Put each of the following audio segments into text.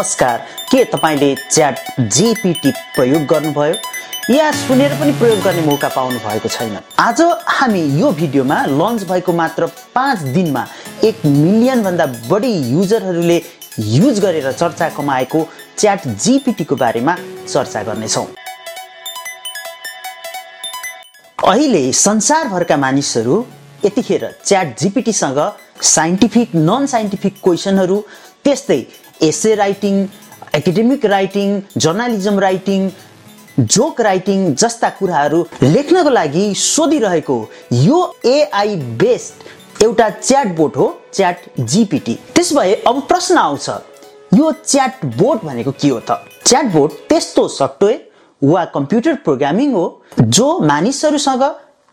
नमस्कार। के तपाईँले च्याट जिपिटी प्रयोग गर्नुभयो? या सुनेर पनि प्रयोग गर्ने मौका पाउनु भएको छैन? आज हामी यो भिडियोमा लन्च भएको मात्र पाँच दिनमा एक मिलियनभन्दा बढी युजरहरूले युज गरेर चर्चा कमाएको च्याट जिपिटीको बारेमा चर्चा गर्नेछौँ। अहिले संसारभरका मानिसहरू यतिखेर च्याट जिपिटीसँग साइन्टिफिक नन साइन्टिफिक क्वेसनहरू त्यस्तै essay writing academic writing journalism writing joke writing जस्ता कुराहरू लेख्नको लागि सोधिरहेको यो एआई बेस्ड एउटा च्याट बोट हो च्याट जिपिटी त्यसो भए अब प्रश्न आउँछ यो च्याट बोट भनेको के हो त? च्याट बोट त्यस्तो सफ्टवेयर वा कम्प्युटर प्रोग्रामिङ हो जो मानिसहरूसँग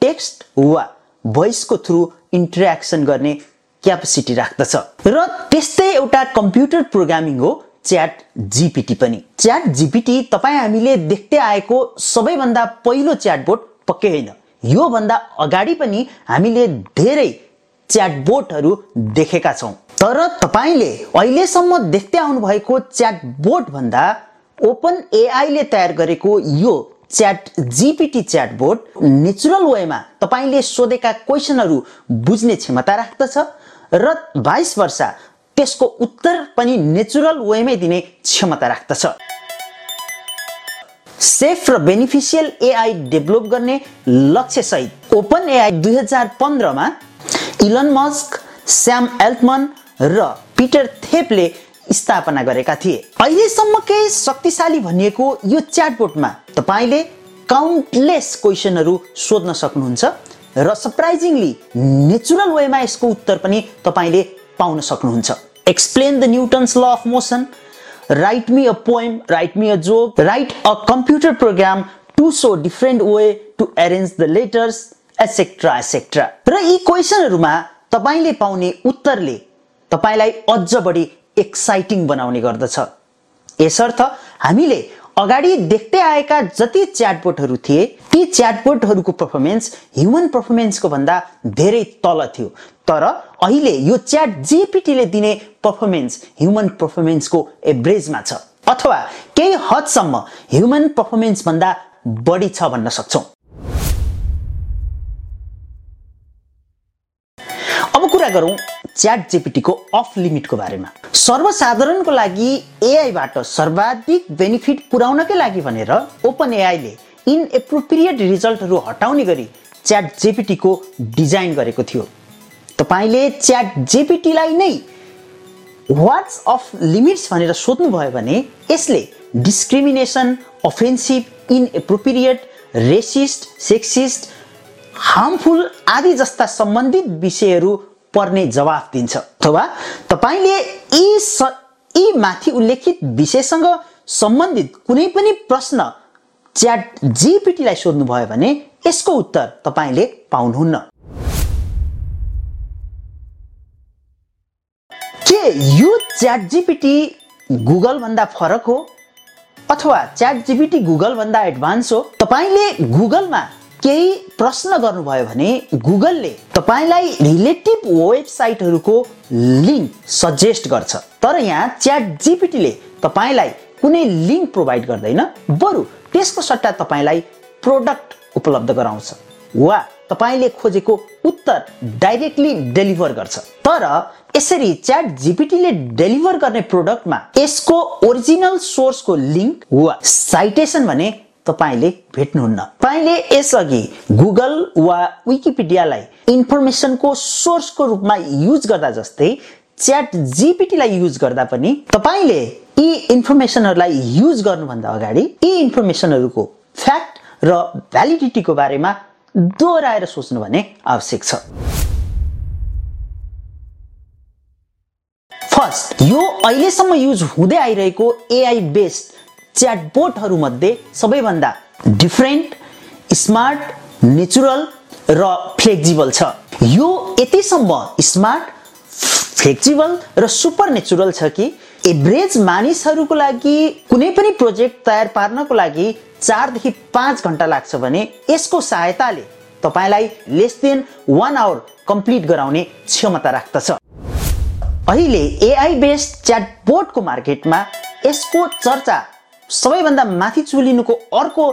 टेक्स्ट वा भोइसको थ्रु इन्टरेक्सन गर्ने क्यापेसिटी राख्दछ। र त्यस्तै एउटा कम्प्युटर प्रोग्रामिङ हो च्याट जिपिटी पनि। च्याट जिपिटी तपाईँ हामीले देख्दै आएको सबैभन्दा पहिलो च्याटबोट पक्कै होइन। योभन्दा अगाडि पनि हामीले धेरै च्याटबोटहरू देखेका छौँ। तर तपाईँले अहिलेसम्म देख्दै आउनुभएको च्याटबोट भन्दा ओपन एआईले तयार गरेको यो च्याट जिपिटी च्याटबोट नेचुरल वेमा तपाईँले सोधेका क्वेसनहरू बुझ्ने क्षमता राख्दछ। र बाइस वर्ष त्यसको उत्तर पनि नेचुरल वेमै दिने क्षमता राख्दछ। सेफ र बेनिफिसियल एआई डेभलप गर्ने लक्ष्य सहित ओपन एआई दुई हजार पन्ध्रमा इलन मस्क स्याम एल्टमन र पिटर थेपले स्थापना गरेका थिए। अहिलेसम्मकै शक्तिशाली भनिएको यो च्याटबोटमा तपाईँले काउन्टलेस क्वेसनहरू सोध्न सक्नुहुन्छ। र सरप्राइजिङली नेचुरल वेमा यसको उत्तर पनि तपाईँले पाउन सक्नुहुन्छ। Explain the Newton's law of motion write me a poem write me a joke write a computer program to show different way to arrange the letters etcetera etcetera र यी क्वेसनहरूमा तपाईँले पाउने उत्तरले तपाईँलाई अझ बढी एक्साइटिङ बनाउने गर्दछ। यसर्थ हामीले अगाडि देख्दै आएका जति च्याटबोटहरू थिए ती च्याटबोटहरूको पर्फर्मेन्स ह्युमन पर्फर्मेन्सको भन्दा धेरै तल थियो। तर अहिले यो च्याट जिपिटीले दिने पर्फर्मेन्स ह्युमन पर्फर्मेन्सको एभरेजमा छ। अथवा केही हदसम्म ह्युमन पर्फर्मेन्स भन्दा बढी छ भन्न सक्छौँ। कुरा गरौँ च्याट जिपिटीको अफ लिमिटको बारेमा। सर्वसाधारणको लागि एआईबाट सर्वाधिक बेनिफिट पुर्याउनकै लागि भनेर ओपन एआईले इनएप्रोप्रिएट रिजल्टहरू हटाउने गरी च्याट जेपिटीको डिजाइन गरेको थियो। तपाईँले च्याट जेपिटीलाई नै वाट्स अफ लिमिट्स भनेर सोध्नुभयो भने यसले discrimination offensive inappropriate racist sexist harmful आदि जस्ता सम्बन्धित विषयहरू पर्ने जवाफ दिन्छ। अथवा तपाईँले यी स यी माथि उल्लेखित विषयसँग सम्बन्धित कुनै पनि प्रश्न च्याट जिपिटीलाई सोध्नुभयो भने यसको उत्तर तपाईँले पाउनुहुन्न। के यो च्याट जिपिटी गुगलभन्दा फरक हो? अथवा च्याट जिपिटी गुगलभन्दा एडभान्स हो? तपाईँले गुगलमा केही प्रश्न गर्नुभयो भने गुगलले तपाईँलाई रिलेटिभ वेबसाइटहरूको लिङ्क सजेस्ट गर्छ। तर यहाँ च्याट जिपिटीले तपाईँलाई कुनै लिङ्क प्रोभाइड गर्दैन बरु त्यसको सट्टा तपाईँलाई प्रोडक्ट उपलब्ध गराउँछ वा तपाईँले खोजेको उत्तर डाइरेक्टली डेलिभर गर्छ। तर यसरी च्याट जिपिटीले डेलिभर गर्ने प्रोडक्टमा यसको ओरिजिनल सोर्सको लिङ्क वा साइटेसन भने तपाईँले भेट्नुहुन्न। तपाईँले यसअघि गुगल वा विकिपिडियालाई इन्फर्मेसनको सोर्सको रूपमा युज गर्दा जस्तै च्याट जिपिटीलाई युज गर्दा पनि तपाईँले यी इन्फर्मेसनहरूलाई युज गर्नुभन्दा अगाडि यी इन्फर्मेसनहरूको फ्याक्ट र भ्यालिडिटीको बारेमा दोहोऱ्याएर सोच्नु भने आवश्यक छ। फर्स्ट यो अहिलेसम्म युज हुँदै आइरहेको एआई बेस्ड च्याटबोटहरूमध्ये सबैभन्दा डिफ्रेन्ट स्मार्ट नेचुरल र फ्लेक्जिबल छ। यो यतिसम्म स्मार्ट फ्लेक्जिबल र सुपर नेचुरल छ कि एभरेज मानिसहरूको लागि कुनै पनि प्रोजेक्ट तयार पार्नको लागि चारदेखि पाँच घन्टा लाग्छ भने यसको सहायताले तपाईँलाई less than one hour complete गराउने क्षमता राख्दछ। अहिले एआई बेस्ड च्याटबोटको मार्केटमा यसको चर्चा सबैभन्दा माथि चुलिनुको अर्को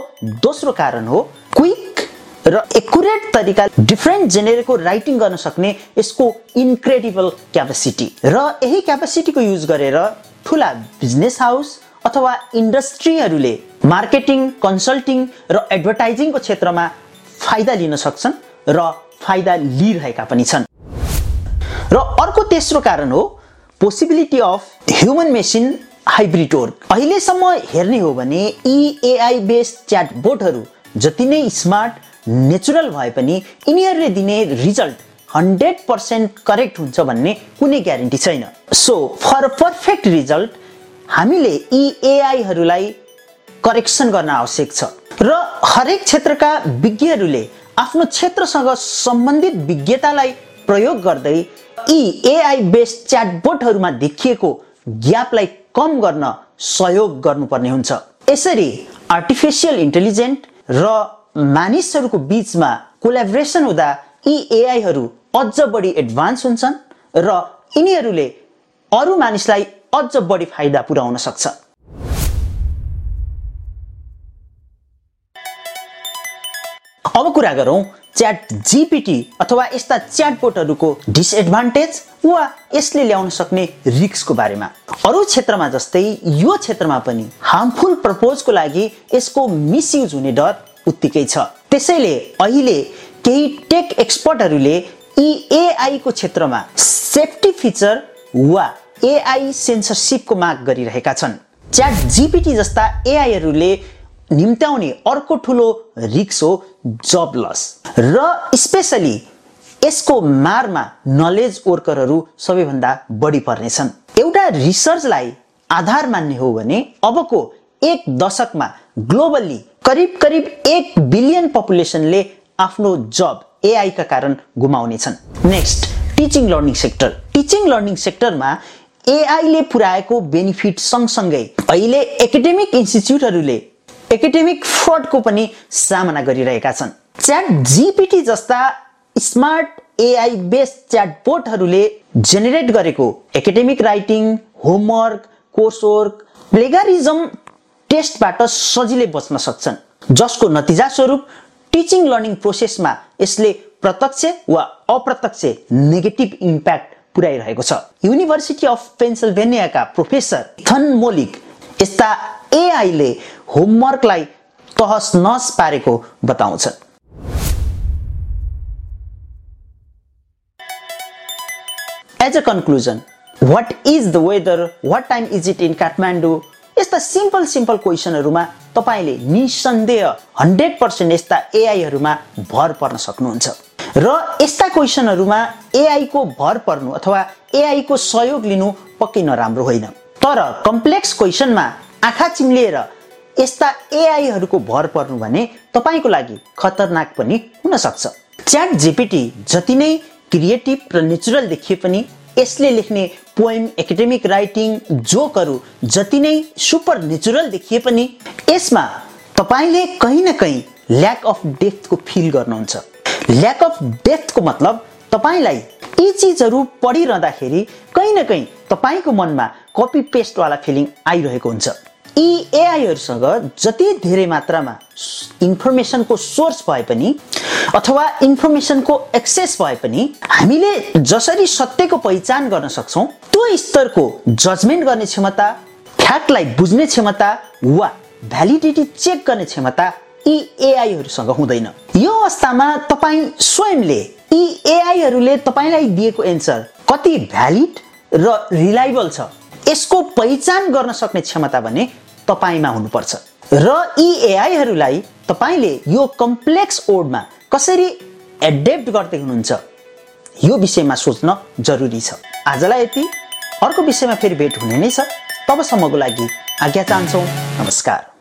दोस्रो कारण हो क्विक र एकुरेट तरिका डिफ्रेन्ट जेनेरेको राइटिङ गर्न सक्ने यसको इन्क्रेडिबल क्यापेसिटी र यही क्यापेसिटीको युज गरेर ठुला बिजनेस हाउस अथवा इन्डस्ट्रीहरूले मार्केटिङ कन्सल्टिङ र एडभर्टाइजिङको क्षेत्रमा फाइदा लिन सक्छन् र फाइदा लिइरहेका पनि छन्। र अर्को तेस्रो कारण हो possibility of human machine hybrid work अहिलेसम्म हेर्ने हो भने यी एआई बेस्ड च्याट बोटहरू जति नै स्मार्ट नेचुरल भए पनि यिनीहरूले दिने रिजल्ट हन्ड्रेड पर्सेन्ट करेक्ट हुन्छ भन्ने कुनै ग्यारेन्टी छैन। सो फर पर्फेक्ट रिजल्ट हामीले यी एआईहरूलाई करेक्सन गर्न आवश्यक छ। र हरेक क्षेत्रका विज्ञहरूले आफ्नो क्षेत्रसँग सम्बन्धित विज्ञतालाई प्रयोग गर्दै यी एआई बेस्ड च्याटबोटहरूमा देखिएको ग्यापलाई कम गर्न सहयोग गर्नुपर्ने हुन्छ। यसरी आर्टिफिसियल इन्टेलिजेन्ट र मानिसहरूको बिचमा कोलाब्रेसन हुँदा यी एआईहरू अझ बढी एडभान्स हुन्छन् र यिनीहरूले अरू मानिसलाई अझ बढी फाइदा पुर्याउन सक्छ। कुरा गरौँ च्याट जिपिटी अथवा यस्ता च्याटबोटहरूको डिसएडभान्टेज वा यसले ल्याउन सक्ने रिक्सको बारेमा। अरू क्षेत्रमा जस्तै यो क्षेत्रमा पनि हार्मफुल प्रपोजको लागि यसको मिसयुज हुने डर उत्तिकै छ। त्यसैले अहिले केही टेक एक्सपर्टहरूले यी एआईको क्षेत्रमा सेफ्टी फिचर वा एआई सेन्सरसिपको माग गरिरहेका छन्। च्याट जिपिटी जस्ता एआईहरूले निम्त्याउने अर्को ठुलो रिक्स हो जब लस र स्पेसली यसको मारमा नलेज वर्करहरू सबैभन्दा बढी पर्नेछन्। एउटा रिसर्चलाई आधार मान्ने हो भने अबको एक दशकमा ग्लोबल्ली करिब करिब एक बिलियन पपुलेसनले आफ्नो जब एआईका कारण गुमाउनेछन्। Next teaching learning sector teaching learning सेक्टरमा एआईले पुर्याएको बेनिफिट सँगसँगै अहिले एकाडेमिक इन्स्टिच्युटहरूले एकाडेमिक फ्रडको पनि सामना गरिरहेका छन्। च्याट जिपिटी जस्ता स्मार्ट एआई बेस्ड च्याट बोटहरूले जेनेरेट गरेको academic writing homework coursework plagiarism टेस्टबाट सजिलै बच्न सक्छन्। जसको नतिजा स्वरूप टिचिङ लर्निङ प्रोसेसमा यसले प्रत्यक्ष वा अप्रत्यक्ष नेगेटिभ इम्प्याक्ट पुर्याइरहेको छ। युनिभर्सिटी अफ पेन्सिल्भेनियाका प्रोफेसर थन मोलिक यस्ता एआईले होमवर्कलाई तहस नहस पारेको बताउँछन्। As a conclusion what is the weather what time is it in Kathmandu यस्ता सिम्पल सिम्पल क्वेसनहरूमा तपाईँले निसन्देह हन्ड्रेड पर्सेन्ट यस्ता एआईहरूमा भर पर्न सक्नुहुन्छ। र यस्ता क्वेसनहरूमा एआईको भर पर्नु अथवा एआईको सहयोग लिनु पक्कै नराम्रो होइन। तर कम्प्लेक्स क्वेसनमा आँखा चिम्लिएर यस्ता एआईहरूको भर पर्नु भने तपाईँको लागि खतरनाक पनि हुन सक्छ च्याट जेपिटी जति नै क्रिएटिभ र नेचुरल देखिए पनि यसले लेख्ने पोइम एकाडेमिक राइटिङ जोकहरू जति नै सुपर नेचुरल देखिए पनि यसमा तपाईँले कहीँ न कहीँ ल्याक अफ डेप्थको फिल गर्नुहुन्छ। ल्याक अफ डेप्थको मतलब तपाईँलाई यी चिजहरू पढिरहँदाखेरि कहीँ न कहीँ तपाईँको मनमा कपी पेस्टवाला फिलिङ आइरहेको हुन्छ। यी एआईहरूसँग जति धेरै मात्रामा इन्फर्मेसनको सोर्स भए पनि अथवा इन्फर्मेसनको एक्सेस भए पनि हामीले जसरी सत्यको पहिचान गर्न सक्छौँ त्यो स्तरको जजमेन्ट गर्ने क्षमता फ्याक्टलाई बुझ्ने क्षमता वा भ्यालिडिटी चेक गर्ने क्षमता यी एआईहरूसँग हुँदैन। यो अवस्थामा तपाईँ स्वयंले यी एआईहरूले तपाईँलाई दिएको एन्सर कति भ्यालिड र रिलायबल छ? यसको पहिचान गर्न सक्ने क्षमता भने तपाईँमा हुनुपर्छ। र यी एआईहरूलाई तपाईँले यो कम्प्लेक्स ओडमा कसरी एडेप्ट गर्दै हुनुहुन्छ यो विषयमा सोच्न जरुरी छ। आजलाई यति। अर्को विषयमा फेरि भेट हुने नै छ। तबसम्मको लागि आज्ञा चाहन्छौँ। नमस्कार।